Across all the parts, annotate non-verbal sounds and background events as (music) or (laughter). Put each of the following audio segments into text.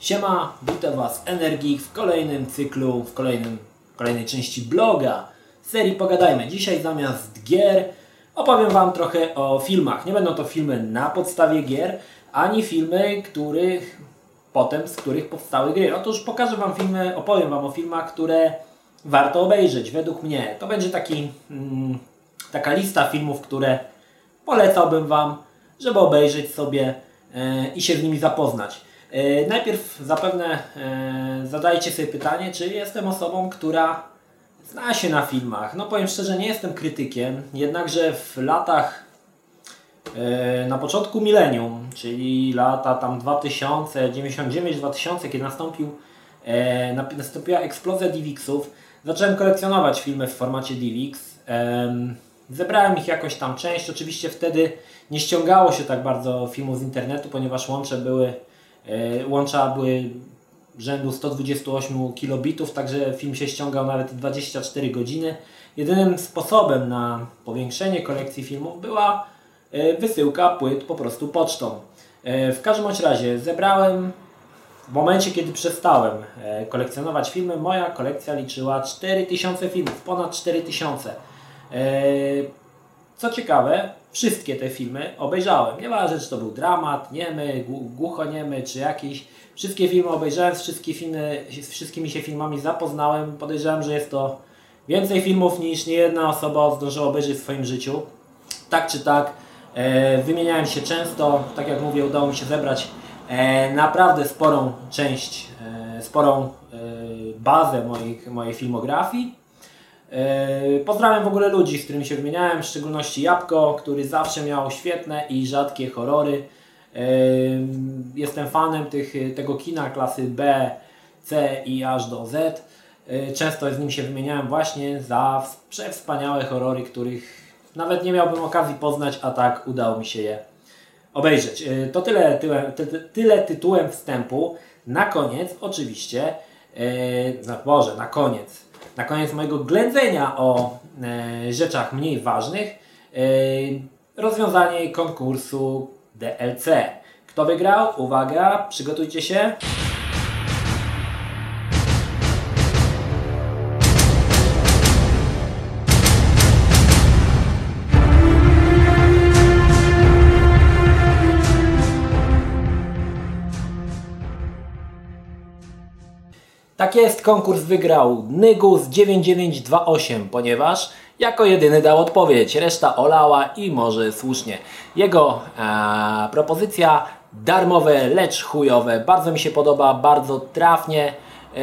Siema, witam Was Energii w kolejnym cyklu, w kolejnym, kolejnej części bloga serii Pogadajmy. Dzisiaj zamiast gier opowiem Wam trochę o filmach. Nie będą to filmy na podstawie gier, ani filmy, których potem, z których powstały gry. Otóż pokażę Wam filmy, opowiem Wam o filmach, które warto obejrzeć, według mnie. To będzie taki, mm, taka lista filmów, które polecałbym Wam, żeby obejrzeć sobie e, i się z nimi zapoznać. E, najpierw zapewne e, zadajcie sobie pytanie, czy jestem osobą, która zna się na filmach. No powiem szczerze, nie jestem krytykiem, jednakże w latach e, na początku milenium, czyli lata tam 2000, 99-2000, kiedy nastąpił, nastąpiła eksplozja DivXów, zacząłem kolekcjonować filmy w formacie DivX. Em, Zebrałem ich jakoś tam część. Oczywiście wtedy nie ściągało się tak bardzo filmów z internetu, ponieważ łącze były, łącza były rzędu 128 kilobitów, także film się ściągał nawet 24 godziny. Jedynym sposobem na powiększenie kolekcji filmów była e, wysyłka płyt po prostu pocztą. E, W każdym razie zebrałem w momencie, kiedy przestałem e, kolekcjonować filmy, moja kolekcja liczyła 4000 filmów, ponad 4000. E, Co ciekawe, wszystkie te filmy obejrzałem. Nieważne, czy to był dramat, niemy, gł- głuchoniemy, czy jakiś. Wszystkie filmy obejrzałem, z, wszystkie filmy, z wszystkimi się filmami zapoznałem. Podejrzewam, że jest to więcej filmów niż niejedna osoba zdążyła obejrzeć w swoim życiu. Tak czy tak, e, wymieniałem się często. Tak jak mówię, udało mi się zebrać e, naprawdę sporą część, e, sporą e, bazę moich, mojej filmografii. E, Pozdrawiam w ogóle ludzi, z którymi się wymieniałem, w szczególności Jabłko, który zawsze miał świetne i rzadkie horrory. E, Jestem fanem tych, tego kina klasy B, C i aż do Z. E, Często z nim się wymieniałem właśnie za przewspaniałe horrory, których nawet nie miałbym okazji poznać, a tak udało mi się je obejrzeć. To tyle, tyle, ty, ty- tyle tytułem wstępu. Na koniec oczywiście, no Boże, na koniec, na koniec mojego ględzenia o e, rzeczach mniej ważnych, e, rozwiązanie konkursu DLC. Kto wygrał? Uwaga, przygotujcie się. Tak jest, konkurs wygrał Nygus 9928, ponieważ jako jedyny dał odpowiedź, reszta olała i może słusznie. Jego e, propozycja darmowe, lecz chujowe, bardzo mi się podoba, bardzo trafnie e,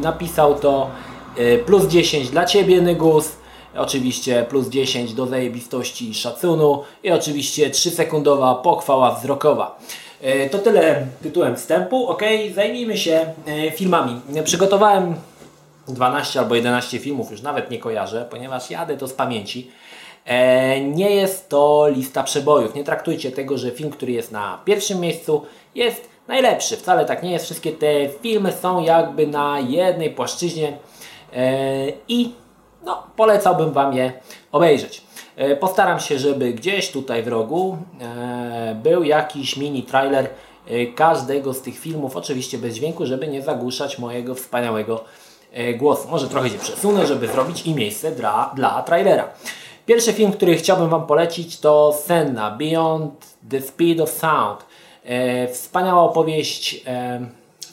napisał to. E, plus 10 dla Ciebie Nygus, oczywiście plus 10 do zajebistości i szacunu i oczywiście 3-sekundowa pochwała wzrokowa. E, To tyle tytułem wstępu. Ok, zajmijmy się e, filmami. Przygotowałem 12 albo 11 filmów, już nawet nie kojarzę, ponieważ jadę to z pamięci. E, Nie jest to lista przebojów. Nie traktujcie tego, że film, który jest na pierwszym miejscu, jest najlepszy. Wcale tak nie jest. Wszystkie te filmy są jakby na jednej płaszczyźnie i no, polecałbym Wam je obejrzeć. E, Postaram się, żeby gdzieś tutaj w rogu e, był jakiś mini trailer e, każdego z tych filmów, oczywiście bez dźwięku, żeby nie zagłuszać mojego wspaniałego głosu. Może trochę się przesunę, żeby zrobić i miejsce dla, dla trailera. Pierwszy film, który chciałbym Wam polecić to Senna, Beyond the Speed of Sound. Wspaniała opowieść,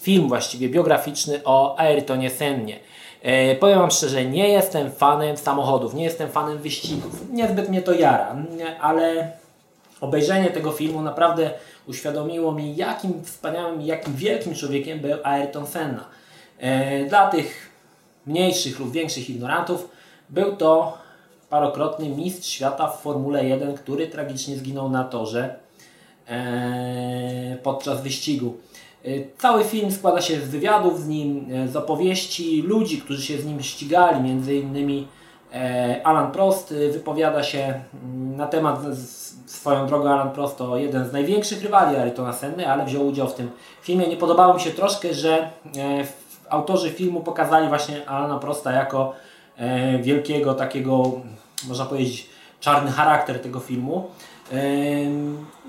film właściwie biograficzny o Ayrtonie Sennie. E, powiem Wam szczerze, nie jestem fanem samochodów, nie jestem fanem wyścigów. Niezbyt mnie to jara, ale obejrzenie tego filmu naprawdę uświadomiło mi, jakim wspaniałym jakim wielkim człowiekiem był Ayrton Senna. E, dla tych mniejszych lub większych ignorantów był to parokrotny mistrz świata w Formule 1, który tragicznie zginął na torze e, podczas wyścigu. E, Cały film składa się z wywiadów z nim, e, z opowieści ludzi, którzy się z nim ścigali, między innymi e, Alan Prost wypowiada się mm, na temat, swoją drogą Alan Prost to jeden z największych rywali Ayrtona Senny, ale wziął udział w tym filmie. Nie podobało mi się troszkę, że autorzy filmu pokazali właśnie Alana Prosta jako wielkiego takiego, można powiedzieć, czarny charakter tego filmu.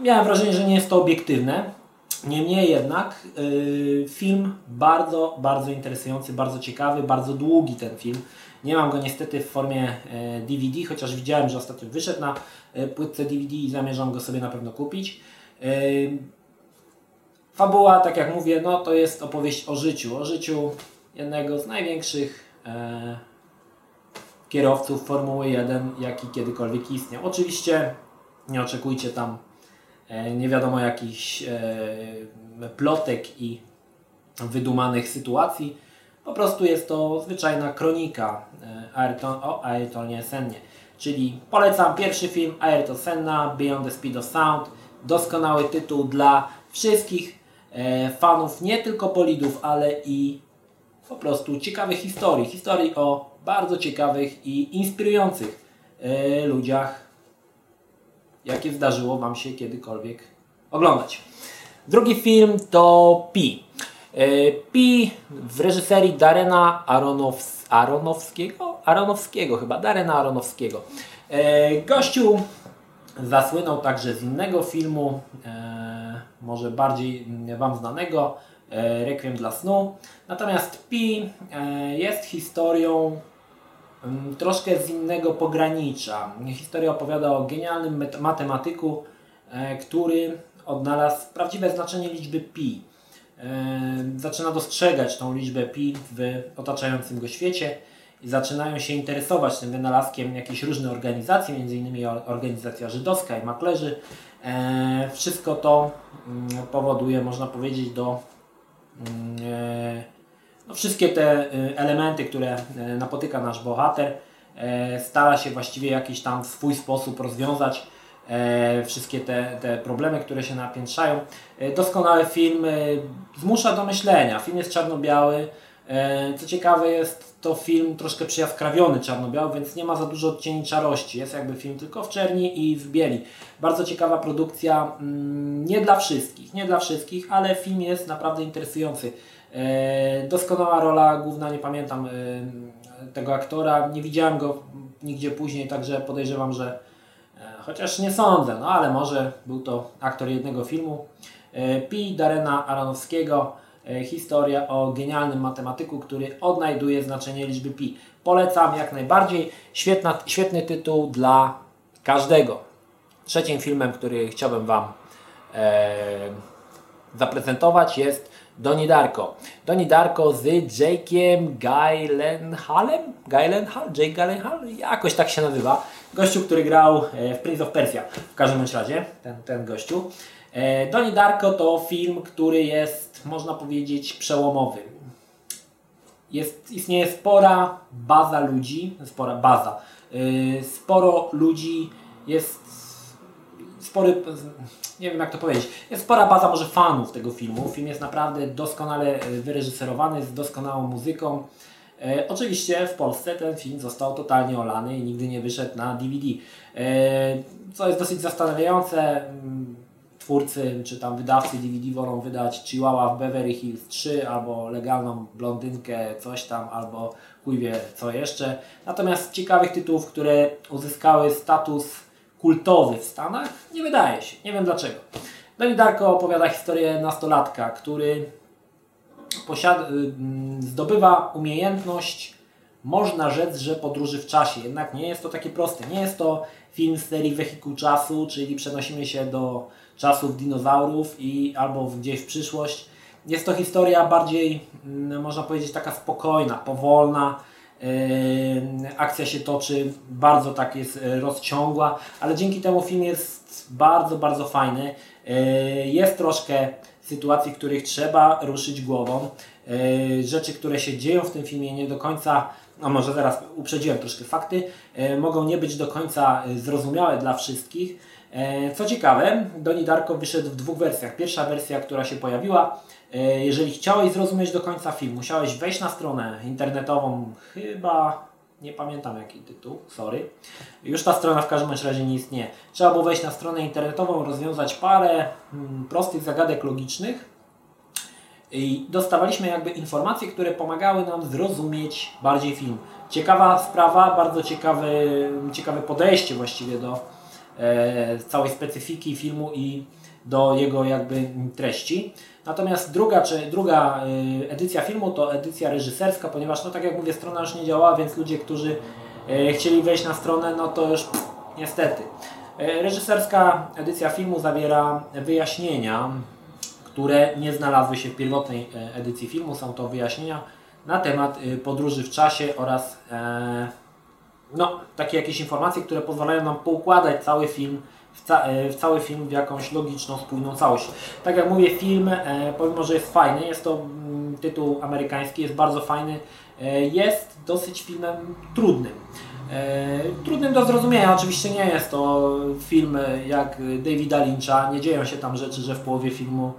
Miałem wrażenie, że nie jest to obiektywne. Niemniej jednak yy, film bardzo, bardzo interesujący, bardzo ciekawy, bardzo długi ten film. Nie mam go niestety w formie DVD, chociaż widziałem, że ostatnio wyszedł na e, płytce DVD i zamierzam go sobie na pewno kupić. Fabuła, tak jak mówię, no to jest opowieść o życiu, o życiu jednego z największych kierowców Formuły 1, jaki kiedykolwiek istniał. Oczywiście nie oczekujcie tam nie wiadomo jakichś e, plotek i wydumanych sytuacji. Po prostu jest to zwyczajna kronika e, Ayrton, o Ayrtonie Sennie. Czyli polecam pierwszy film Ayrton Senna, Beyond the Speed of Sound. Doskonały tytuł dla wszystkich e, fanów nie tylko bolidów, ale i po prostu ciekawych historii. Historii o bardzo ciekawych i inspirujących e, ludziach, jakie zdarzyło Wam się kiedykolwiek oglądać. Drugi film to Pi. E, Pi w reżyserii Darena Aronows Aronowskiego? Aronowskiego chyba, Darena Aronowskiego. E, gościu zasłynął także z innego filmu, e, może bardziej Wam znanego, Requiem dla snu. Natomiast Pi jest historią mm, troszkę z innego pogranicza. Historia opowiada o genialnym matematyku, który odnalazł prawdziwe znaczenie liczby pi zaczyna dostrzegać tą liczbę pi w otaczającym go świecie i zaczynają się interesować tym wynalazkiem jakieś różne organizacje, m.in. organizacja żydowska i maklerzy. E, wszystko to mm, powoduje, można powiedzieć, do mm, e, no, wszystkie te e, elementy, które napotyka nasz bohater, stara się właściwie jakiś tam swój sposób rozwiązać wszystkie te, te problemy, które się napiętrzają. Doskonały film zmusza do myślenia. Film jest czarno-biały. Co ciekawe jest to film troszkę przyjaskrawiony czarno-biały, więc nie ma za dużo odcieni czarości. Jest jakby film tylko w czerni i w bieli. Bardzo ciekawa produkcja, mm, nie dla wszystkich, nie dla wszystkich, ale film jest naprawdę interesujący. E, doskonała rola główna, nie pamiętam e, tego aktora, nie widziałem go nigdzie później, także podejrzewam, że Chociaż nie sądzę, no ale może był to aktor jednego filmu. E, Pi Darena Aronowskiego. E, historia o genialnym matematyku, który odnajduje znaczenie liczby pi. Polecam jak najbardziej. Świetna, świetny tytuł dla każdego. Trzecim filmem, który chciałbym Wam e, zaprezentować jest Doni Darko. Doni Darko z Jake'iem Gyllenhaalem? Gyllenhaal? Jake Gyllenhaal? Jakoś tak się nazywa. Gościu, który grał e, w Prince of Persia. W każdym razie, ten, ten gościu. E, Doni Darko to film, który jest, można powiedzieć, przełomowy. Jest, istnieje spora baza ludzi, spora baza, e, sporo ludzi jest spory, nie wiem jak to powiedzieć, jest spora baza może fanów tego filmu. Film jest naprawdę doskonale wyreżyserowany, z doskonałą muzyką. E, oczywiście w Polsce ten film został totalnie olany i nigdy nie wyszedł na DVD. E, co jest dosyć zastanawiające, mm, twórcy czy tam wydawcy DVD wolą wydać Chihuahua w Beverly Hills 3 albo legalną blondynkę coś tam albo chuj wie co jeszcze. Natomiast ciekawych tytułów, które uzyskały status kultowy w Stanach nie wydaje się. Nie wiem dlaczego. Donnie Darko opowiada historię nastolatka, który posiada, y, mm, zdobywa umiejętność, można rzec, że podróży w czasie. Jednak nie jest to takie proste. Nie jest to film z serii Wehikuł Czasu, czyli przenosimy się do czasów dinozaurów i albo gdzieś w przyszłość. Jest to historia bardziej, mm, można powiedzieć, taka spokojna, powolna. Akcja się toczy, bardzo tak jest y, rozciągła, ale dzięki temu film jest bardzo, bardzo fajny. Yy, jest troszkę sytuacji, w których trzeba ruszyć głową. E, rzeczy, które się dzieją w tym filmie nie do końca, a może zaraz uprzedziłem troszkę fakty, e, mogą nie być do końca e, zrozumiałe dla wszystkich. Co ciekawe, Doni Darko wyszedł w dwóch wersjach. Pierwsza wersja, która się pojawiła, jeżeli chciałeś zrozumieć do końca film, musiałeś wejść na stronę internetową, chyba nie pamiętam jaki tytuł, sorry. Już ta strona w każdym razie nie istnieje. Trzeba było wejść na stronę internetową, rozwiązać parę hmm, prostych zagadek logicznych i dostawaliśmy jakby informacje, które pomagały nam zrozumieć bardziej film. Ciekawa sprawa, bardzo ciekawe, ciekawe podejście właściwie do e, całej specyfiki filmu i do jego jakby treści. Natomiast druga, czy, druga y, edycja filmu to edycja reżyserska, ponieważ no tak jak mówię, strona już nie działała, więc ludzie, którzy y, chcieli wejść na stronę, no to już pff, niestety. Y, reżyserska edycja filmu zawiera wyjaśnienia, które nie znalazły się w pierwotnej edycji filmu. Są to wyjaśnienia na temat podróży w czasie oraz e, no, takie jakieś informacje, które pozwalają nam poukładać cały film w, ca e, w, cały film w jakąś logiczną, spójną całość. Tak jak mówię, film, e, pomimo że jest fajny, jest to mm, tytuł amerykański, jest bardzo fajny, e, jest dosyć filmem trudnym. E, trudnym do zrozumienia, oczywiście nie jest to film jak Davida Lyncha, nie dzieją się tam rzeczy, że w połowie filmu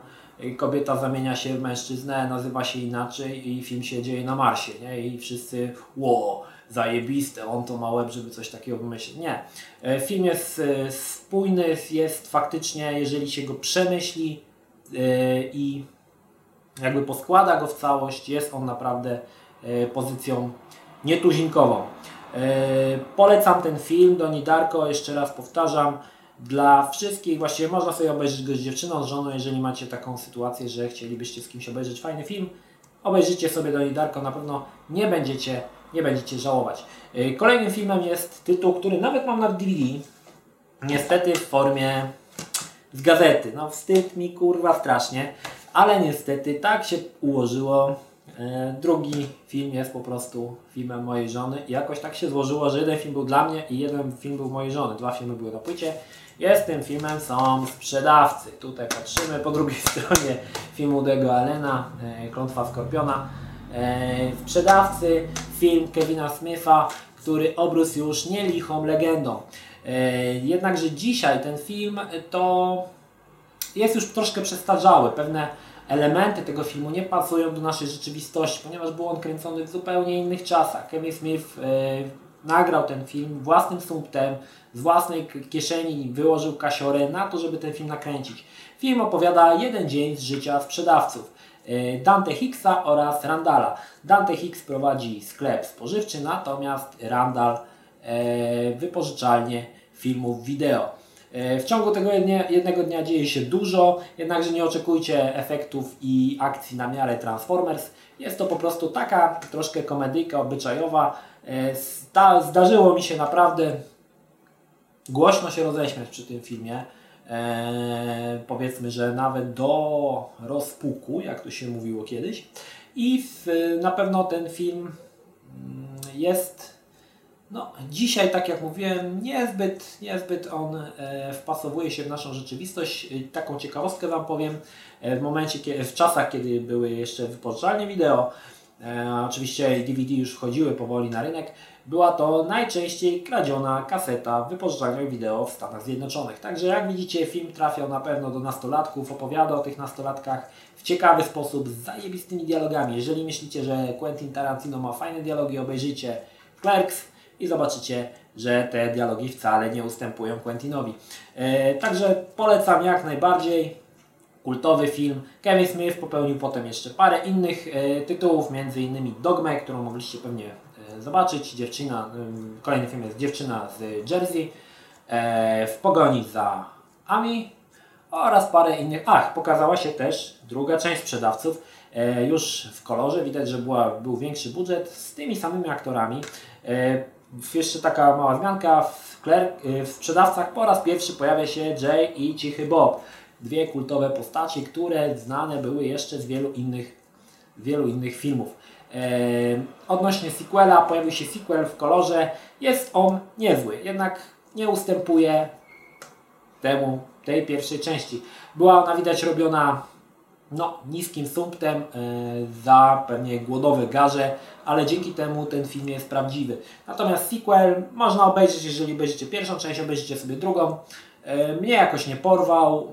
kobieta zamienia się w mężczyznę, nazywa się inaczej i film się dzieje na Marsie, nie? I wszyscy, wow, zajebiste, on to ma łeb, żeby coś takiego wymyślić. Nie. E, film jest e, spójny, jest faktycznie, jeżeli się go przemyśli e, i jakby poskłada go w całość, jest on naprawdę pozycją nietuzinkową. Polecam ten film, Doni Darko, jeszcze raz powtarzam, dla wszystkich, właściwie można sobie obejrzeć go z dziewczyną, z żoną, jeżeli macie taką sytuację, że chcielibyście z kimś obejrzeć fajny film, obejrzyjcie sobie Doni Darko, na pewno nie będziecie nie będziecie żałować. Y, kolejnym filmem jest tytuł, który nawet mam na DVD. Niestety w formie z gazety. No wstyd mi kurwa strasznie, ale niestety tak się ułożyło. Y, drugi film jest po prostu filmem mojej żony i jakoś tak się złożyło, że jeden film był dla mnie i jeden film był mojej żony. Dwa filmy były na płycie. Jest tym filmem są sprzedawcy. Tutaj patrzymy po drugiej (laughs) stronie filmu Dego Allena, y, Klątwa Skorpiona. E, sprzedawcy, film Kevina Smitha, który obrósł już nie lichą legendą. E, jednakże dzisiaj ten film to jest już troszkę przestarzały. Pewne elementy tego filmu nie pasują do naszej rzeczywistości, ponieważ był on kręcony w zupełnie innych czasach. Kevin Smith e, nagrał ten film własnym sumptem, z własnej kieszeni wyłożył kasiorę na to, żeby ten film nakręcić. Film opowiada jeden dzień z życia sprzedawców. E, Dante Hicksa oraz Randala. Dante Hicks prowadzi sklep spożywczy, natomiast Randall e, wypożyczalnię filmów wideo. E, w ciągu tego jednego dnia dzieje się dużo, jednakże nie oczekujcie efektów i akcji na miarę Transformers. Jest to po prostu taka troszkę komedyjka obyczajowa. Zdarzyło mi się naprawdę głośno się roześmiać przy tym filmie e, powiedzmy, że nawet do rozpuku, jak to się mówiło kiedyś. I w, na pewno ten film mm, jest no, dzisiaj, tak jak mówiłem, niezbyt, niezbyt on e, wpasowuje się w naszą rzeczywistość. E, taką ciekawostkę Wam powiem. E, w momencie, w czasach, kiedy były jeszcze wypożyczalnie wideo, e, oczywiście DVD już wchodziły powoli na rynek, była to najczęściej kradziona kaseta wypożyczalnia wideo w Stanach Zjednoczonych. Także jak widzicie film trafiał na pewno do nastolatków, opowiada o tych nastolatkach w ciekawy sposób, z zajebistymi dialogami. Jeżeli myślicie, że Quentin Tarantino ma fajne dialogi, obejrzyjcie Clerks i zobaczycie, że te dialogi wcale nie ustępują Quentinowi. E, także polecam jak najbardziej. Kultowy film. Kevin Smith popełnił potem jeszcze parę innych e, tytułów, między innymi Dogmę, którą mogliście pewnie zobaczyć. Dziewczyna, kolejny film jest Dziewczyna z Jersey e, w pogoni za Ami oraz parę innych. Ach, pokazała się też druga część sprzedawców. E, już w kolorze widać, że była, był większy budżet z tymi samymi aktorami. E, jeszcze taka mała zmianka. W, Claire, w sprzedawcach po raz pierwszy pojawia się Jay i Cichy Bob. Dwie kultowe postaci, które znane były jeszcze z wielu innych, wielu innych filmów. Odnośnie sequela, pojawił się sequel w kolorze. Jest on niezły, jednak nie ustępuje temu, tej pierwszej części. Była ona widać robiona no, niskim sumptem e, za pewnie głodowe garze, ale dzięki temu ten film jest prawdziwy. Natomiast sequel można obejrzeć, jeżeli obejrzycie pierwszą część, obejrzycie sobie drugą. E, mnie jakoś nie porwał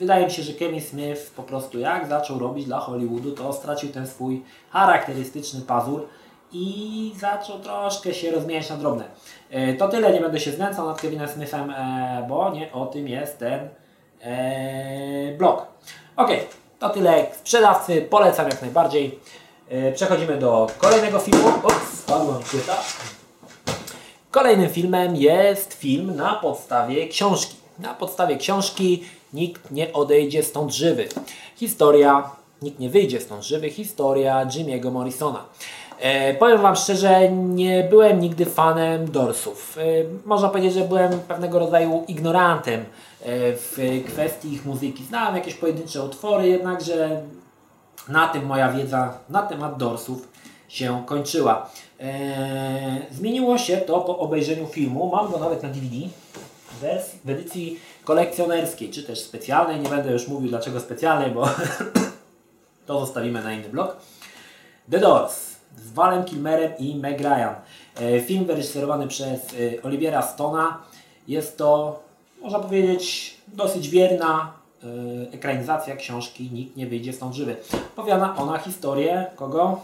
wydaje mi się, że Kevin Smith po prostu jak zaczął robić dla Hollywoodu, to stracił ten swój charakterystyczny pazur i zaczął troszkę się rozmieniać na drobne. E, to tyle, nie będę się znęcał nad Kevinem Smithem, e, bo nie o tym jest ten e, blog. Ok, to tyle sprzedawcy, polecam jak najbardziej. Przechodzimy do kolejnego filmu. Ups, spadła płyta. Kolejnym filmem jest film na podstawie książki. Na podstawie książki nikt nie odejdzie stąd żywy. Historia, nikt nie wyjdzie stąd żywy, historia Jimmy'ego Morrisona. E, powiem Wam szczerze, nie byłem nigdy fanem Dorsów. E, można powiedzieć, że byłem pewnego rodzaju ignorantem e, w kwestii ich muzyki. Znałem jakieś pojedyncze utwory, jednakże na tym moja wiedza na temat Dorsów się kończyła. E, zmieniło się to po obejrzeniu filmu. Mam go nawet na DVD w edycji kolekcjonerskiej, czy też specjalnej. Nie będę już mówił dlaczego specjalnej, bo (coughs) to zostawimy na inny blok. The Doors z Valem Kilmerem i Meg Ryan. E, film wyreżyserowany przez e, Olivera Stona. Jest to, można powiedzieć, dosyć wierna e, ekranizacja książki Nikt nie wyjdzie stąd żywy. Opowiada ona historię kogo?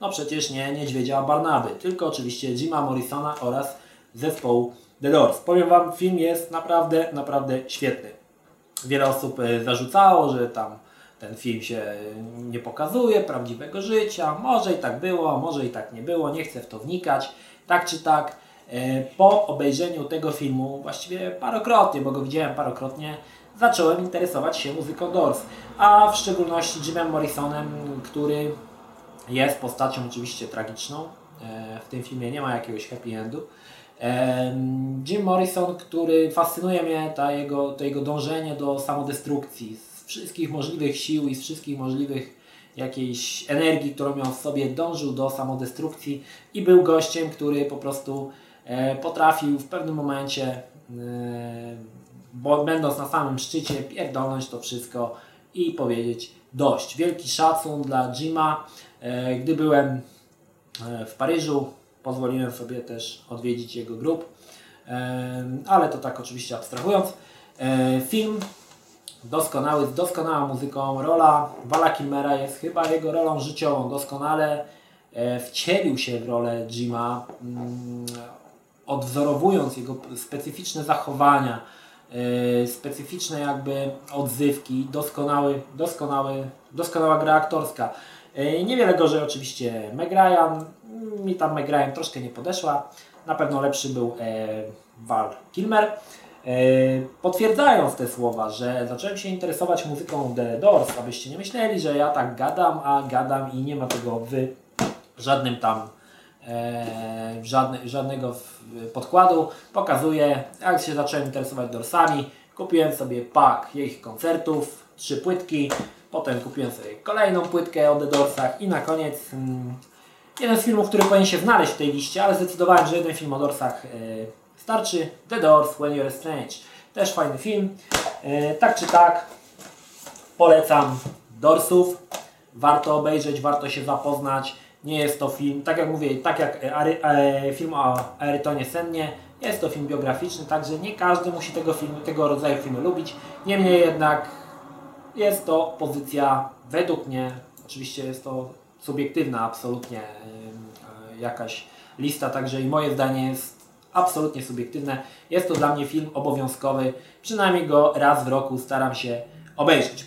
No przecież nie Niedźwiedzia Barnaby, tylko oczywiście Jima Morrisona oraz zespołu The Doors. Powiem Wam, film jest naprawdę, naprawdę świetny. Wiele osób zarzucało, że tam ten film się nie pokazuje prawdziwego życia. Może i tak było, może i tak nie było, nie chcę w to wnikać. Tak czy tak, e, po obejrzeniu tego filmu, właściwie parokrotnie, bo go widziałem parokrotnie, zacząłem interesować się muzyką Doors, a w szczególności Jimem Morrisonem, który jest postacią oczywiście tragiczną. E, w tym filmie nie ma jakiegoś happy endu. Jim Morrison, który fascynuje mnie, ta jego, to jego dążenie do samodestrukcji, wszystkich możliwych sił i z wszystkich możliwych jakiejś energii, którą miał w sobie, dążył do samodestrukcji i był gościem, który po prostu e, potrafił w pewnym momencie, e, bo będąc na samym szczycie, pierdolnąć to wszystko i powiedzieć dość. Wielki szacun dla Jima. E, gdy byłem w Paryżu, pozwoliłem sobie też odwiedzić jego grup, ale to tak oczywiście abstrahując. Film doskonały, z doskonałą muzyką. Rola Vala Kilmera jest chyba jego rolą życiową. Doskonale e, wcielił się w rolę Jima, mm, odwzorowując jego specyficzne zachowania, e, specyficzne jakby odzywki, doskonały, doskonały, doskonała gra aktorska. E, niewiele gorzej oczywiście Meg Ryan. Mi tam Meg Ryan troszkę nie podeszła. Na pewno lepszy był Val Kilmer. E, potwierdzając te słowa, że zacząłem się interesować muzyką The Doors, abyście nie myśleli, że ja tak gadam, a gadam i nie ma tego w żadnym tam e, żadne, żadnego podkładu. Pokazuję, jak się zacząłem interesować Doorsami. Kupiłem sobie pak ich koncertów, trzy płytki, potem kupiłem sobie kolejną płytkę o The Doorsach i na koniec mm, jeden z filmów, który powinien się znaleźć w tej liście, ale zdecydowałem, że jeden film o Doorsach e, Starczy The Doors When You're Strange. Też fajny film. E, tak czy tak, polecam Dorsów. Warto obejrzeć, warto się zapoznać. Nie jest to film, tak jak mówię, tak jak e, film o Arytonie Sennie, jest to film biograficzny, także nie każdy musi tego, filmu, tego rodzaju filmy lubić. Niemniej jednak jest to pozycja, według mnie, oczywiście jest to subiektywna absolutnie e, jakaś lista, także i moje zdanie jest absolutnie subiektywne. Jest to dla mnie film obowiązkowy. Przynajmniej go raz w roku staram się obejrzeć.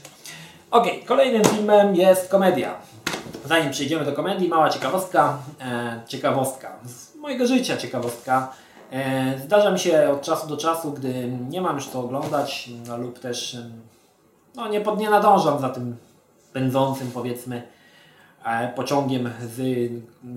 Ok, kolejnym filmem jest komedia. Zanim przejdziemy do komedii, mała ciekawostka. E, ciekawostka z mojego życia ciekawostka. E, zdarza mi się od czasu do czasu, gdy nie mam już co oglądać no, lub też no, nie, pod, nie nadążam za tym pędzącym powiedzmy pociągiem z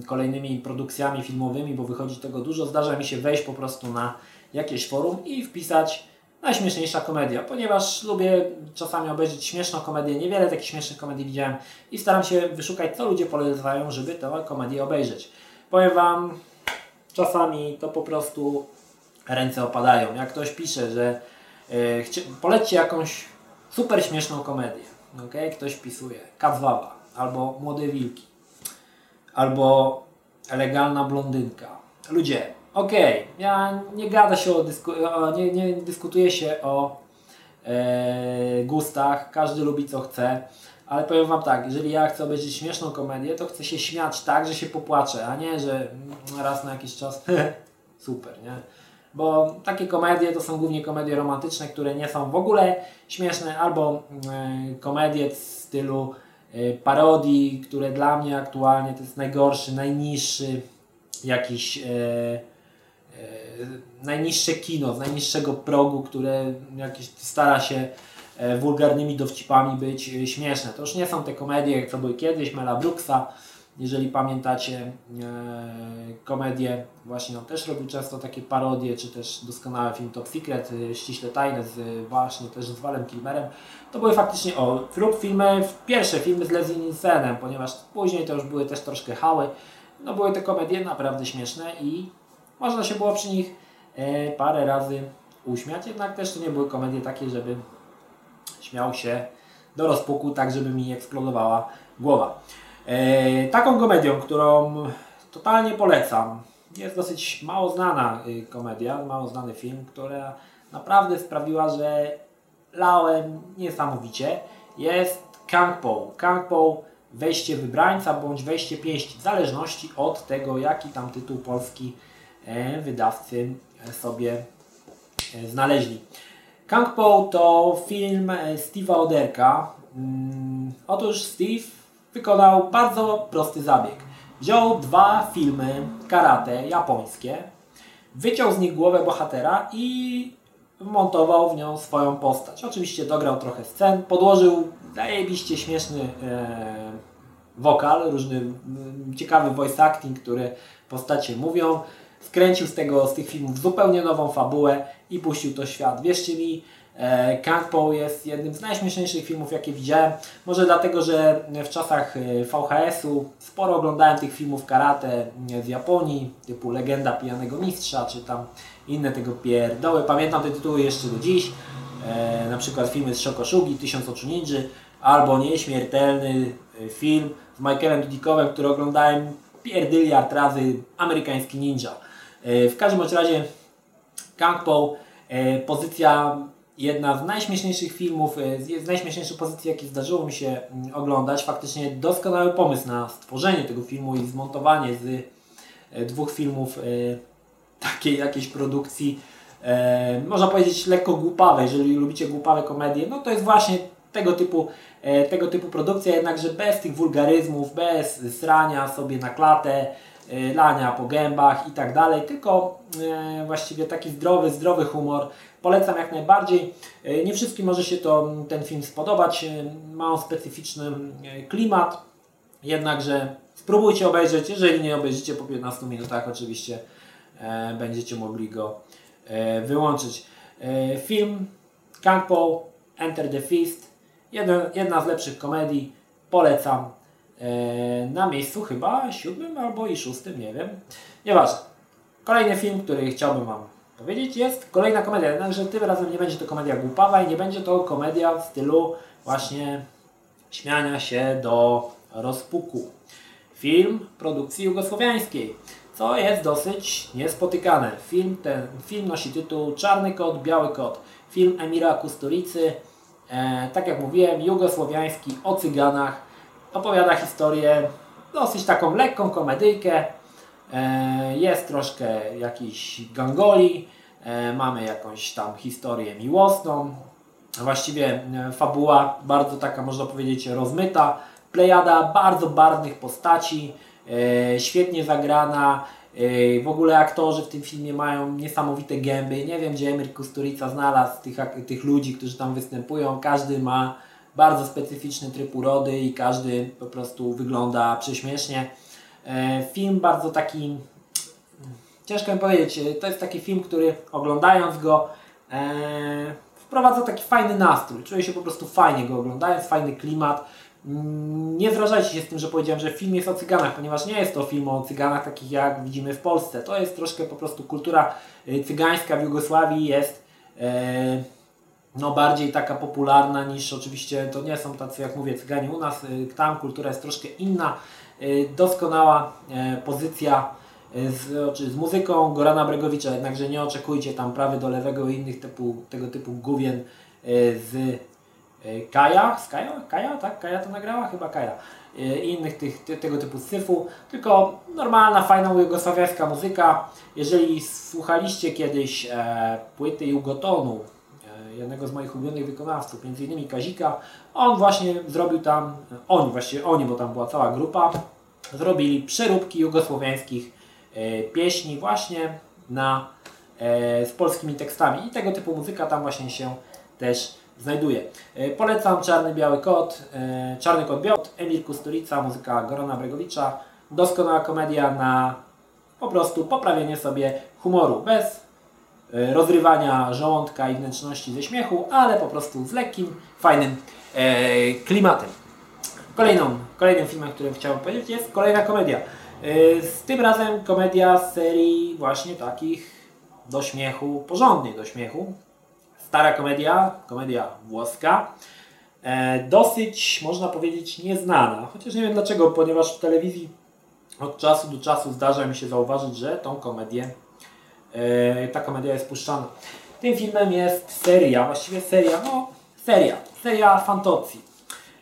kolejnymi produkcjami filmowymi, bo wychodzi tego dużo, zdarza mi się wejść po prostu na jakieś forum i wpisać najśmieszniejsza komedia, ponieważ lubię czasami obejrzeć śmieszną komedię, niewiele takich śmiesznych komedii widziałem i staram się wyszukać, co ludzie polecają, żeby tę komedię obejrzeć. Powiem Wam, czasami to po prostu ręce opadają. Jak ktoś pisze, że yy, polećcie jakąś super śmieszną komedię, okay? ktoś pisuje, Kazwaba, albo Młode Wilki, albo Legalna Blondynka. Ludzie, okej, okay, ja nie gada się o, dysku, nie, nie dyskutuje się o e, gustach, każdy lubi co chce, ale powiem Wam tak, jeżeli ja chcę obejrzeć śmieszną komedię, to chcę się śmiać tak, że się popłaczę, a nie, że raz na jakiś czas (laughs) super, nie? Bo takie komedie to są głównie komedie romantyczne, które nie są w ogóle śmieszne, albo e, komedie w stylu parodii, które dla mnie aktualnie to jest najgorszy, najniższy jakiś e, e, najniższe kino z najniższego progu, które jakieś stara się wulgarnymi dowcipami być śmieszne. To już nie są te komedie, jak to były kiedyś, Mela Brooksa, jeżeli pamiętacie e, komedię, właśnie on też robił często takie parodie, czy też doskonały film Top Secret, e, ściśle tajne z właśnie też z Walem Kilmerem. To były faktycznie o lub filmy, pierwsze filmy z Leslie Nielsenem, ponieważ później to już były też troszkę hały. No były te komedie naprawdę śmieszne i można się było przy nich e, parę razy uśmiać, jednak też to nie były komedie takie, żeby śmiał się do rozpuku, tak żeby mi eksplodowała głowa. E, taką komedią, którą totalnie polecam, jest dosyć mało znana y, komedia, mało znany film, która naprawdę sprawiła, że lałem niesamowicie. Jest Kang Po. Kang Po wejście wybrańca bądź wejście pięści, w zależności od tego, jaki tam tytuł polski e, wydawcy sobie e, znaleźli. Kang Po to film Steve'a Oderka. Mm, otóż Steve wykonał bardzo prosty zabieg. Wziął dwa filmy karate japońskie, wyciął z nich głowę bohatera i wmontował w nią swoją postać. Oczywiście dograł trochę scen, podłożył zajebiście śmieszny e, wokal, różny ciekawy voice acting, który postacie mówią. Skręcił z, tego, z tych filmów zupełnie nową fabułę i puścił to świat. Wierzcie mi, e, Kang Po jest jednym z najśmieszniejszych filmów, jakie widziałem. Może dlatego, że w czasach e, VHS-u sporo oglądałem tych filmów karate z Japonii, typu Legenda Pijanego Mistrza, czy tam inne tego pierdoły. Pamiętam te tytuły jeszcze do dziś. E, na przykład filmy z Shokoshugi, Tysiąc Oczu Ninży, albo Nieśmiertelny e, film z Michaelem Dudikowem, który oglądałem pierdyliard razy, Amerykański Ninja. E, w każdym razie Kang Po, e, pozycja jedna z najśmieszniejszych filmów, e, z najśmieszniejszych pozycji, jakie zdarzyło mi się mm, oglądać. Faktycznie doskonały pomysł na stworzenie tego filmu i zmontowanie z e, dwóch filmów e, (laughs) takiej jakiejś produkcji, można powiedzieć lekko głupawej, jeżeli lubicie głupawe komedie, no to jest właśnie tego typu, tego typu produkcja, jednakże bez tych wulgaryzmów, bez srania sobie na klatę, lania po gębach i tak dalej, tylko właściwie taki zdrowy, zdrowy humor. Polecam jak najbardziej. E, Nie wszystkim może się to, ten film spodobać. E, Ma on specyficzny e, klimat, jednakże spróbujcie obejrzeć. Jeżeli nie obejrzycie po 15 minutach, oczywiście e, będziecie mogli go wyłączyć. Film Kang Po Enter the Fist. Jeden, jedna z lepszych komedii. Polecam. Na miejscu chyba siódmym albo i szóstym, nie wiem. Nieważne. Kolejny film, który chciałbym Wam powiedzieć jest kolejna komedia, jednakże tym razem nie będzie to komedia głupawa i nie będzie to komedia w stylu właśnie śmiania się do rozpuku. Film produkcji jugosłowiańskiej, co jest dosyć niespotykane. Film ten film nosi tytuł Czarny kot, biały kot. Film Emira Kusturicy, e, tak jak mówiłem, jugosłowiański o cyganach. Opowiada historię dosyć taką lekką komedyjkę. E, jest troszkę jakiś gangoli, e, mamy jakąś tam historię miłosną. Właściwie e, fabuła bardzo taka, można powiedzieć, rozmyta. Plejada bardzo barwnych postaci, świetnie zagrana. W ogóle aktorzy w tym filmie mają niesamowite gęby. Nie wiem, gdzie Emir Kusturica znalazł tych, tych ludzi, którzy tam występują. Każdy ma bardzo specyficzny tryb urody i każdy po prostu wygląda prześmiesznie. E, Film bardzo taki, ciężko mi powiedzieć, e, to jest taki film, który oglądając go e, wprowadza taki fajny nastrój. Czuję się po prostu fajnie go oglądając, fajny klimat. Mm, Nie zrażajcie się z tym, że powiedziałem, że film jest o cyganach, ponieważ nie jest to film o cyganach takich jak widzimy w Polsce. To jest troszkę po prostu kultura cygańska w Jugosławii jest no bardziej taka popularna niż oczywiście to nie są tacy jak mówię cyganie u nas. Tam kultura jest troszkę inna. Y, Doskonała e, pozycja y, z, czy z muzyką Gorana Bregowicza, jednakże nie oczekujcie tam prawy do lewego i innych typu, tego typu główien y, z y, Kaja, z Kaja? Kaja, tak? Kaja to nagrała? Chyba Kaja. Y, I innych tych, ty, tego typu syfu, tylko normalna, fajna jugosławiańska muzyka. Jeżeli słuchaliście kiedyś e, płyty Jugotonu, jednego z moich ulubionych wykonawców, między innymi Kazika, on właśnie zrobił tam, oni właściwie oni, bo tam była cała grupa, zrobili przeróbki jugosłowiańskich e, pieśni właśnie na, e, z polskimi tekstami i tego typu muzyka tam właśnie się też znajduje. E, polecam Czarny Biały Kot, Czarny Kot Biały, Emil Kusturica, muzyka Gorona Bregowicza. Doskonała komedia na po prostu poprawienie sobie humoru, bez rozrywania żołądka i wnętrzności ze śmiechu, ale po prostu z lekkim, fajnym e, klimatem. Kolejną, kolejnym filmem, którym chciałbym powiedzieć jest kolejna komedia. E, z tym razem komedia z serii właśnie takich do śmiechu, porządnych do śmiechu. Stara komedia, komedia włoska. E, dosyć, można powiedzieć, nieznana. Chociaż nie wiem dlaczego, ponieważ w telewizji od czasu do czasu zdarza mi się zauważyć, że tą komedię, e, ta komedia jest puszczana. Tym filmem jest seria, właściwie seria, no seria, seria Fantozzi.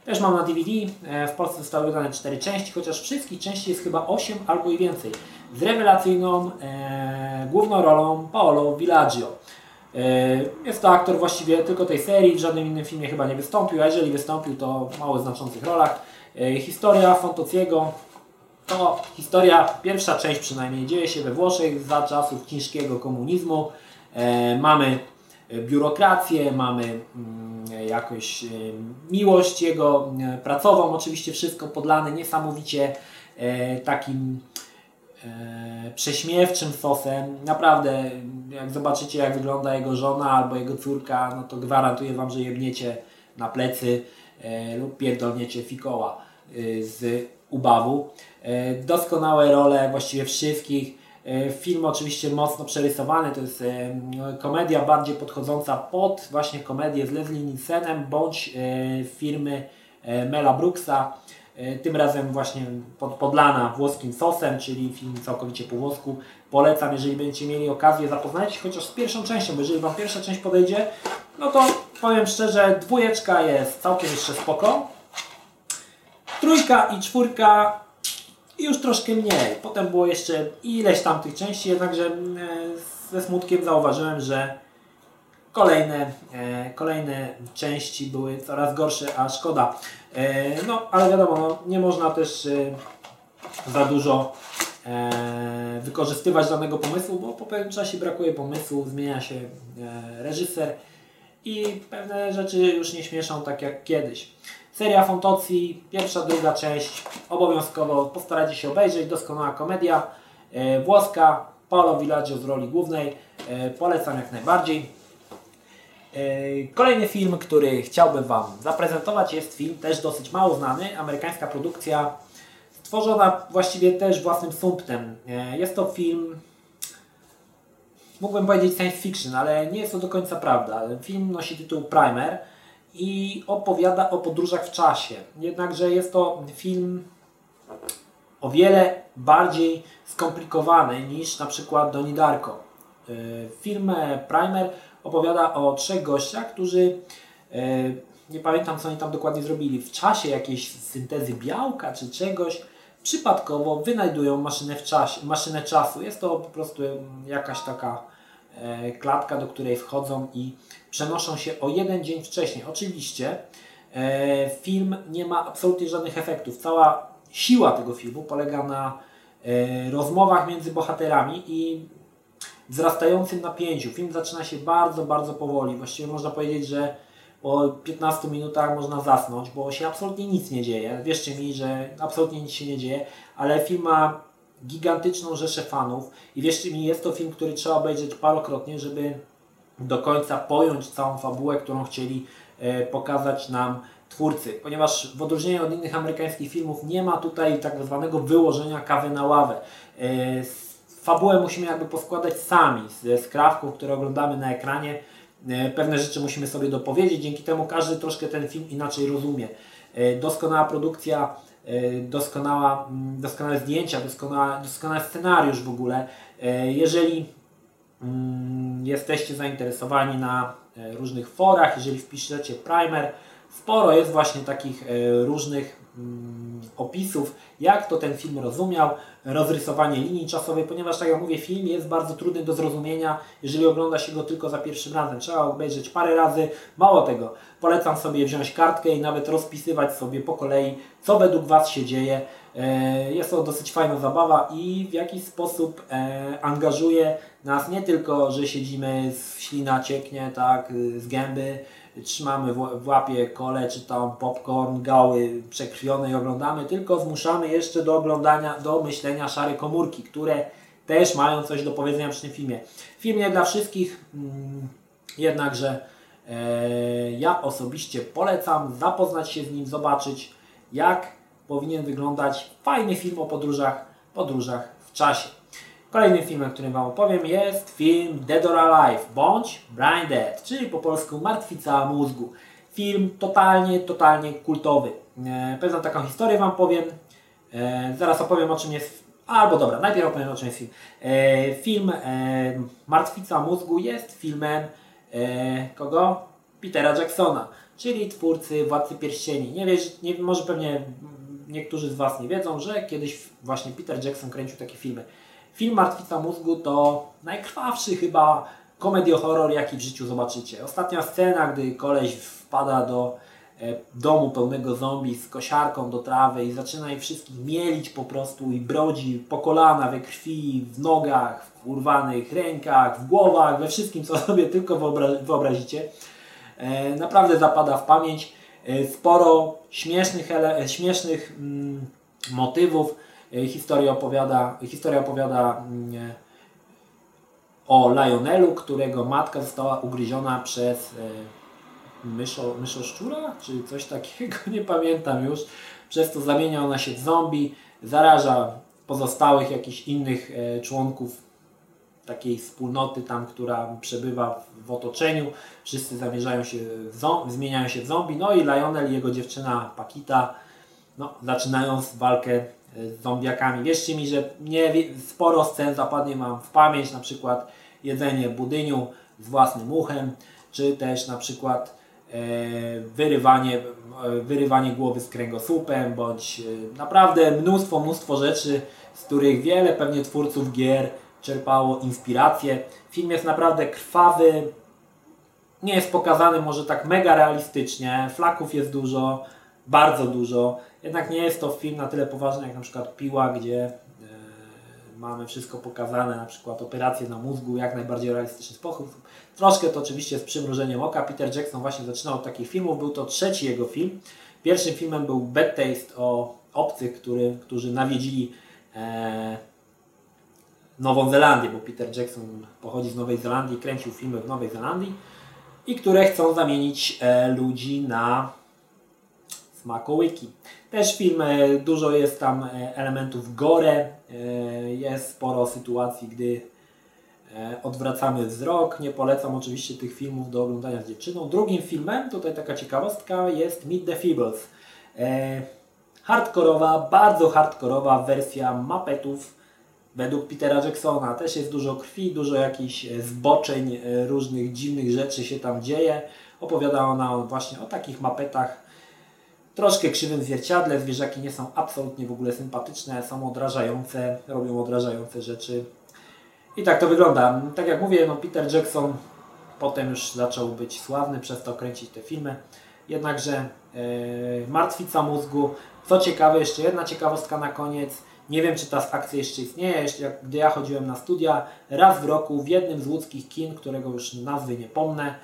Też mam na DVD, e, w Polsce zostały wydane 4 części, chociaż wszystkich części jest chyba 8 albo i więcej. Z rewelacyjną e, główną rolą Paolo Villaggio. Jest to aktor właściwie tylko tej serii, w żadnym innym filmie chyba nie wystąpił, a jeżeli wystąpił to w mało znaczących rolach. Historia Fantozziego to historia, pierwsza część przynajmniej dzieje się we Włoszech za czasów ciężkiego komunizmu. E, mamy biurokrację, mamy mm, jakoś e, miłość jego e, pracową, oczywiście wszystko podlane niesamowicie e, takim e, prześmiewczym sosem. Naprawdę, jak zobaczycie jak wygląda jego żona albo jego córka, no to gwarantuję Wam, że jebniecie na plecy e, lub pierdolniecie fikoła e, z ubawu. E, doskonałe role właściwie wszystkich. E, Film oczywiście mocno przerysowany, to jest e, komedia bardziej podchodząca pod właśnie komedię z Leslie Nielsenem bądź firmy Mela Brooksa. Tym razem właśnie pod, podlana włoskim sosem, czyli film całkowicie po włosku. Polecam, jeżeli będziecie mieli okazję zapoznać się chociaż z pierwszą częścią, bo jeżeli Wam pierwsza część podejdzie, no to powiem szczerze, dwójeczka jest całkiem jeszcze spoko. Trójka i czwórka już troszkę mniej. Potem było jeszcze ileś tam tych części, jednakże e, ze smutkiem zauważyłem, że kolejne, e, kolejne części były coraz gorsze, a szkoda. E, no, ale wiadomo, no, nie można też za dużo wykorzystywać danego pomysłu, bo po pewnym czasie brakuje pomysłu, zmienia się reżyser i pewne rzeczy już nie śmieszą tak jak kiedyś. Seria Fantozzi, pierwsza, druga część, obowiązkowo postarajcie się obejrzeć, doskonała komedia, e, włoska, Paolo Villaggio z roli głównej, e, polecam jak najbardziej. E, Kolejny film, który chciałbym Wam zaprezentować jest film też dosyć mało znany, amerykańska produkcja, stworzona właściwie też własnym sumptem. Jest to film mógłbym powiedzieć science fiction, ale nie jest to do końca prawda. Film nosi tytuł Primer i opowiada o podróżach w czasie. Jednakże jest to film o wiele bardziej skomplikowany niż na przykład Donnie Darko. Y, Film e, Primer opowiada o trzech gościach, którzy e, nie pamiętam co oni tam dokładnie zrobili, w czasie jakiejś syntezy białka czy czegoś przypadkowo wynajdują maszynę, w czasie, maszynę czasu. Jest to po prostu jakaś taka e, klatka, do której wchodzą i przenoszą się o jeden dzień wcześniej. Oczywiście e, film nie ma absolutnie żadnych efektów. Cała siła tego filmu polega na e, rozmowach między bohaterami i wzrastającym napięciu. Film zaczyna się bardzo, bardzo powoli. Właściwie można powiedzieć, że po 15 minutach można zasnąć, bo się absolutnie nic nie dzieje. Wierzcie mi, że absolutnie nic się nie dzieje, ale film ma gigantyczną rzeszę fanów i wierzcie mi, jest to film, który trzeba obejrzeć parokrotnie, żeby do końca pojąć całą fabułę, którą chcieli e, pokazać nam twórcy, ponieważ w odróżnieniu od innych amerykańskich filmów nie ma tutaj tak zwanego wyłożenia kawy na ławę. E, Fabułę musimy jakby poskładać sami ze skrawków, które oglądamy na ekranie. E, Pewne rzeczy musimy sobie dopowiedzieć, dzięki temu każdy troszkę ten film inaczej rozumie. Doskonała produkcja, doskonała, mm, doskonałe zdjęcia, doskonała, doskonały scenariusz w ogóle. E, Jeżeli Mm, jesteście zainteresowani na e, różnych forach, jeżeli wpiszecie primer, sporo jest właśnie takich różnych mm, opisów, jak to ten film rozumiał, rozrysowanie linii czasowej, ponieważ tak jak mówię, film jest bardzo trudny do zrozumienia, jeżeli ogląda się go tylko za pierwszym razem. Trzeba obejrzeć parę razy. Mało tego, polecam sobie wziąć kartkę i nawet rozpisywać sobie po kolei, co według Was się dzieje. E, Jest to dosyć fajna zabawa i w jakiś sposób e, angażuje nas nie tylko, że siedzimy, z ślina cieknie tak, z gęby, trzymamy w łapie kole czy tam popcorn, gały przekrwione i oglądamy, tylko zmuszamy jeszcze do oglądania, do myślenia szare komórki, które też mają coś do powiedzenia przy tym filmie. Film nie dla wszystkich, mm, jednakże e, ja osobiście polecam zapoznać się z nim, zobaczyć jak powinien wyglądać fajny film o podróżach, podróżach w czasie. Kolejnym filmem, którym Wam opowiem jest film Dead or Alive bądź Brain Dead, czyli po polsku Martwica mózgu. Film totalnie, totalnie kultowy. E, pewną taką historię Wam powiem. E, zaraz opowiem o czym jest Albo dobra, najpierw opowiem o czym jest film. E, film e, Martwica mózgu jest filmem e, kogo? Petera Jacksona, czyli twórcy Władcy Pierścieni. Nie wiesz, nie, może pewnie niektórzy z Was nie wiedzą, że kiedyś właśnie Peter Jackson kręcił takie filmy. Film Martwica mózgu to najkrwawszy chyba komedio-horror, jaki w życiu zobaczycie. Ostatnia scena, gdy koleś wpada do e, domu pełnego zombie z kosiarką do trawy i zaczyna ich wszystkich mielić po prostu i brodzi po kolana we krwi, w nogach, w urwanych rękach, w głowach, we wszystkim, co (laughs) sobie tylko wyobra wyobrazicie. E, naprawdę zapada w pamięć. E, sporo śmiesznych, śmiesznych mm, motywów, historia opowiada, historia opowiada mm, o Lionelu, którego matka została ugryziona przez e, myszo, myszoszczura, czy coś takiego, (laughs) nie pamiętam już. Przez to zamienia ona się w zombie, zaraża pozostałych jakichś innych e, członków takiej wspólnoty tam, która przebywa w otoczeniu. Wszyscy zamierzają się, zmieniają się w zombie. No i Lionel i jego dziewczyna Pakita no, zaczynają walkę z zombiakami. Wierzcie mi, że nie, sporo scen zapadnie mam w pamięć, na przykład jedzenie budyniu z własnym uchem, czy też na przykład e, wyrywanie, e, wyrywanie głowy z kręgosłupem, bądź e, naprawdę mnóstwo, mnóstwo rzeczy, z których wiele pewnie twórców gier czerpało inspirację. Film jest naprawdę krwawy, nie jest pokazany może tak mega realistycznie, flaków jest dużo, bardzo dużo. Jednak nie jest to film na tyle poważny jak na przykład Piła, gdzie e, mamy wszystko pokazane, na przykład operacje na mózgu, jak najbardziej realistyczny sposób. Troszkę to oczywiście z przymrużeniem oka. Peter Jackson właśnie zaczynał od takich filmów, był to trzeci jego film. Pierwszym filmem był Bad Taste o obcych, który, którzy nawiedzili e, Nową Zelandię, bo Peter Jackson pochodzi z Nowej Zelandii, kręcił filmy w Nowej Zelandii i które chcą zamienić e, ludzi na smakołyki. Też film, e, dużo jest tam e, elementów gore, e, jest sporo sytuacji, gdy odwracamy wzrok. Nie polecam oczywiście tych filmów do oglądania z dziewczyną. Drugim filmem, tutaj taka ciekawostka, jest Meet the Feebles. Hardkorowa, bardzo hardkorowa wersja mapetów według Petera Jacksona. Też jest dużo krwi, dużo jakichś zboczeń, różnych dziwnych rzeczy się tam dzieje. Opowiada ona właśnie o takich mapetach troszkę krzywym zwierciadle. Zwierzaki nie są absolutnie w ogóle sympatyczne, są odrażające, robią odrażające rzeczy. I tak to wygląda. Tak jak mówię, no Peter Jackson potem już zaczął być sławny, przez to kręcić te filmy. Jednakże yy, martwica mózgu. Co ciekawe, jeszcze jedna ciekawostka na koniec. Nie wiem, czy ta akcja jeszcze istnieje. Jeszcze gdy ja chodziłem na studia, raz w roku w jednym z łódzkich kin, którego już nazwy nie pomnę,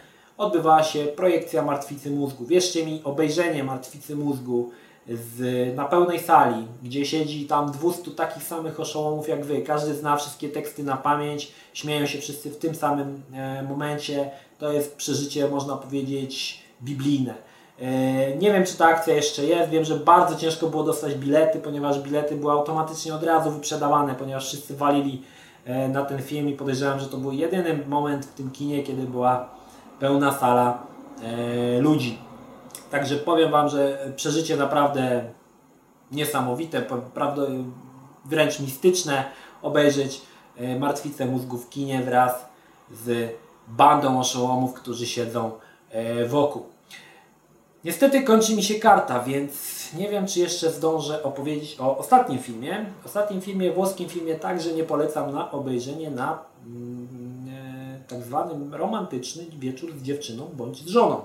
odbywała się projekcja martwicy mózgu. Wierzcie mi, obejrzenie martwicy mózgu z, na pełnej sali, gdzie siedzi tam 200 takich samych oszołomów jak wy, każdy zna wszystkie teksty na pamięć, śmieją się wszyscy w tym samym e, momencie, to jest przeżycie, można powiedzieć, biblijne. E, nie wiem, czy ta akcja jeszcze jest. Wiem, że bardzo ciężko było dostać bilety, ponieważ bilety były automatycznie od razu wyprzedawane, ponieważ wszyscy walili e, na ten film i podejrzewam, że to był jedyny moment w tym kinie, kiedy była pełna sala e, ludzi. Także powiem Wam, że przeżycie naprawdę niesamowite, prawda, wręcz mistyczne obejrzeć e, martwicę mózgu w kinie wraz z bandą oszołomów, którzy siedzą e, wokół. Niestety kończy mi się karta, więc nie wiem, czy jeszcze zdążę opowiedzieć o ostatnim filmie. Ostatnim filmie, włoskim filmie także nie polecam na obejrzenie na mm, tak zwany romantyczny wieczór z dziewczyną bądź z żoną.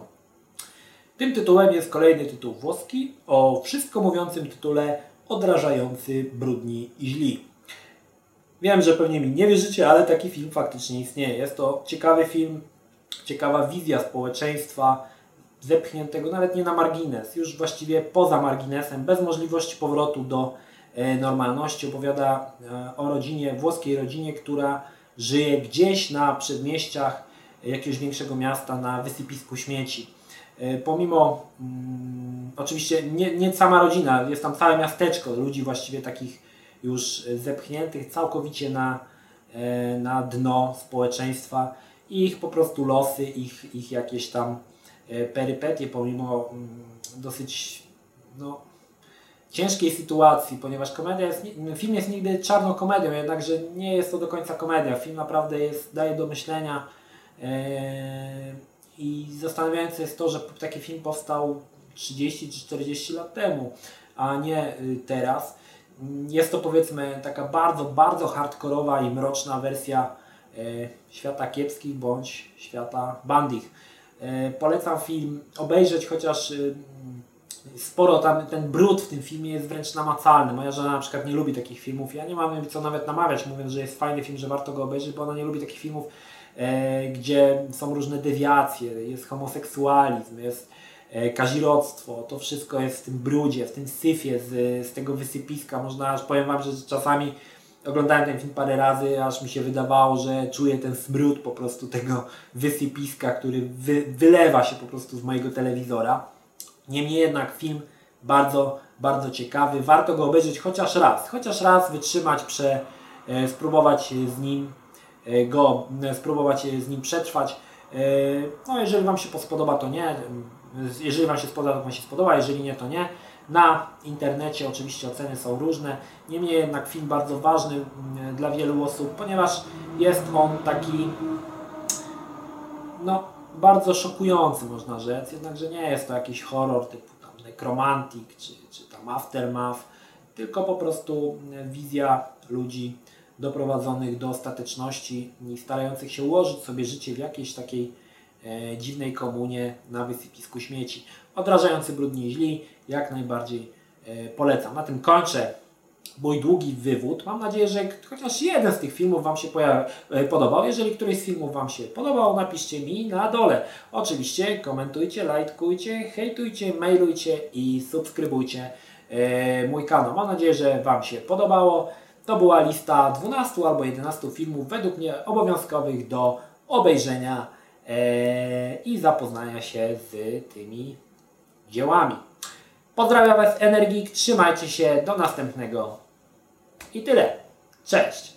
Tym tytułem jest kolejny tytuł włoski o wszystko mówiącym tytule Odrażający, brudni i źli. Wiem, że pewnie mi nie wierzycie, ale taki film faktycznie istnieje. Jest to ciekawy film, ciekawa wizja społeczeństwa zepchniętego nawet nie na margines, już właściwie poza marginesem, bez możliwości powrotu do e, normalności. Opowiada e, o rodzinie, włoskiej rodzinie, która żyje gdzieś na przedmieściach jakiegoś większego miasta na wysypisku śmieci. E, pomimo, mm, oczywiście nie, nie sama rodzina, jest tam całe miasteczko ludzi właściwie takich już zepchniętych całkowicie na, e, na dno społeczeństwa i ich po prostu losy, ich, ich jakieś tam e, perypetie, pomimo mm, dosyć no, ciężkiej sytuacji, ponieważ komedia jest, film jest nigdy czarną komedią, jednakże nie jest to do końca komedia. Film naprawdę jest, daje do myślenia e, i zastanawiające jest to, że taki film powstał 30 czy 40 lat temu, a nie y, teraz. Jest to powiedzmy taka bardzo, bardzo hardkorowa i mroczna wersja e, świata kiepskich bądź świata bandich. E, polecam film obejrzeć, chociaż y, sporo tam, ten brud w tym filmie jest wręcz namacalny. Moja żona na przykład nie lubi takich filmów. Ja nie mam co nawet namawiać, mówiąc, że jest fajny film, że warto go obejrzeć, bo ona nie lubi takich filmów, e, gdzie są różne dewiacje, jest homoseksualizm, jest e. To wszystko jest w tym brudzie, w tym syfie z, z tego wysypiska. Można, aż powiem Wam, że czasami oglądałem ten film parę razy, aż mi się wydawało, że czuję ten smród po prostu tego wysypiska, który wy, wylewa się po prostu z mojego telewizora. Niemniej jednak film bardzo, bardzo ciekawy. Warto go obejrzeć chociaż raz. Chociaż raz wytrzymać, prze, e, spróbować z nim e, go, e, spróbować z nim przetrwać. No jeżeli Wam się spodoba, to nie. Jeżeli Wam się spodoba, to Wam się spodoba. Jeżeli nie, to nie. Na internecie oczywiście oceny są różne. Niemniej jednak film bardzo ważny dla wielu osób, ponieważ jest on taki no, bardzo szokujący, można rzec, jednakże nie jest to jakiś horror typu tam Necromantic czy, czy tam Aftermath, tylko po prostu wizja ludzi doprowadzonych do ostateczności i starających się ułożyć sobie życie w jakiejś takiej e, dziwnej komunie na wysypisku śmieci. Odrażający brudni źli, jak najbardziej e, polecam. Na tym kończę mój długi wywód. Mam nadzieję, że chociaż jeden z tych filmów Wam się e, podobał. Jeżeli któryś z filmów Wam się podobał, napiszcie mi na dole. Oczywiście komentujcie, lajkujcie, hejtujcie, mailujcie i subskrybujcie e, mój kanał. Mam nadzieję, że Wam się podobało. To była lista 12 albo 11 filmów według mnie obowiązkowych do obejrzenia e, i zapoznania się z tymi dziełami. Pozdrawiam Was Energik, trzymajcie się, do następnego i tyle. Cześć!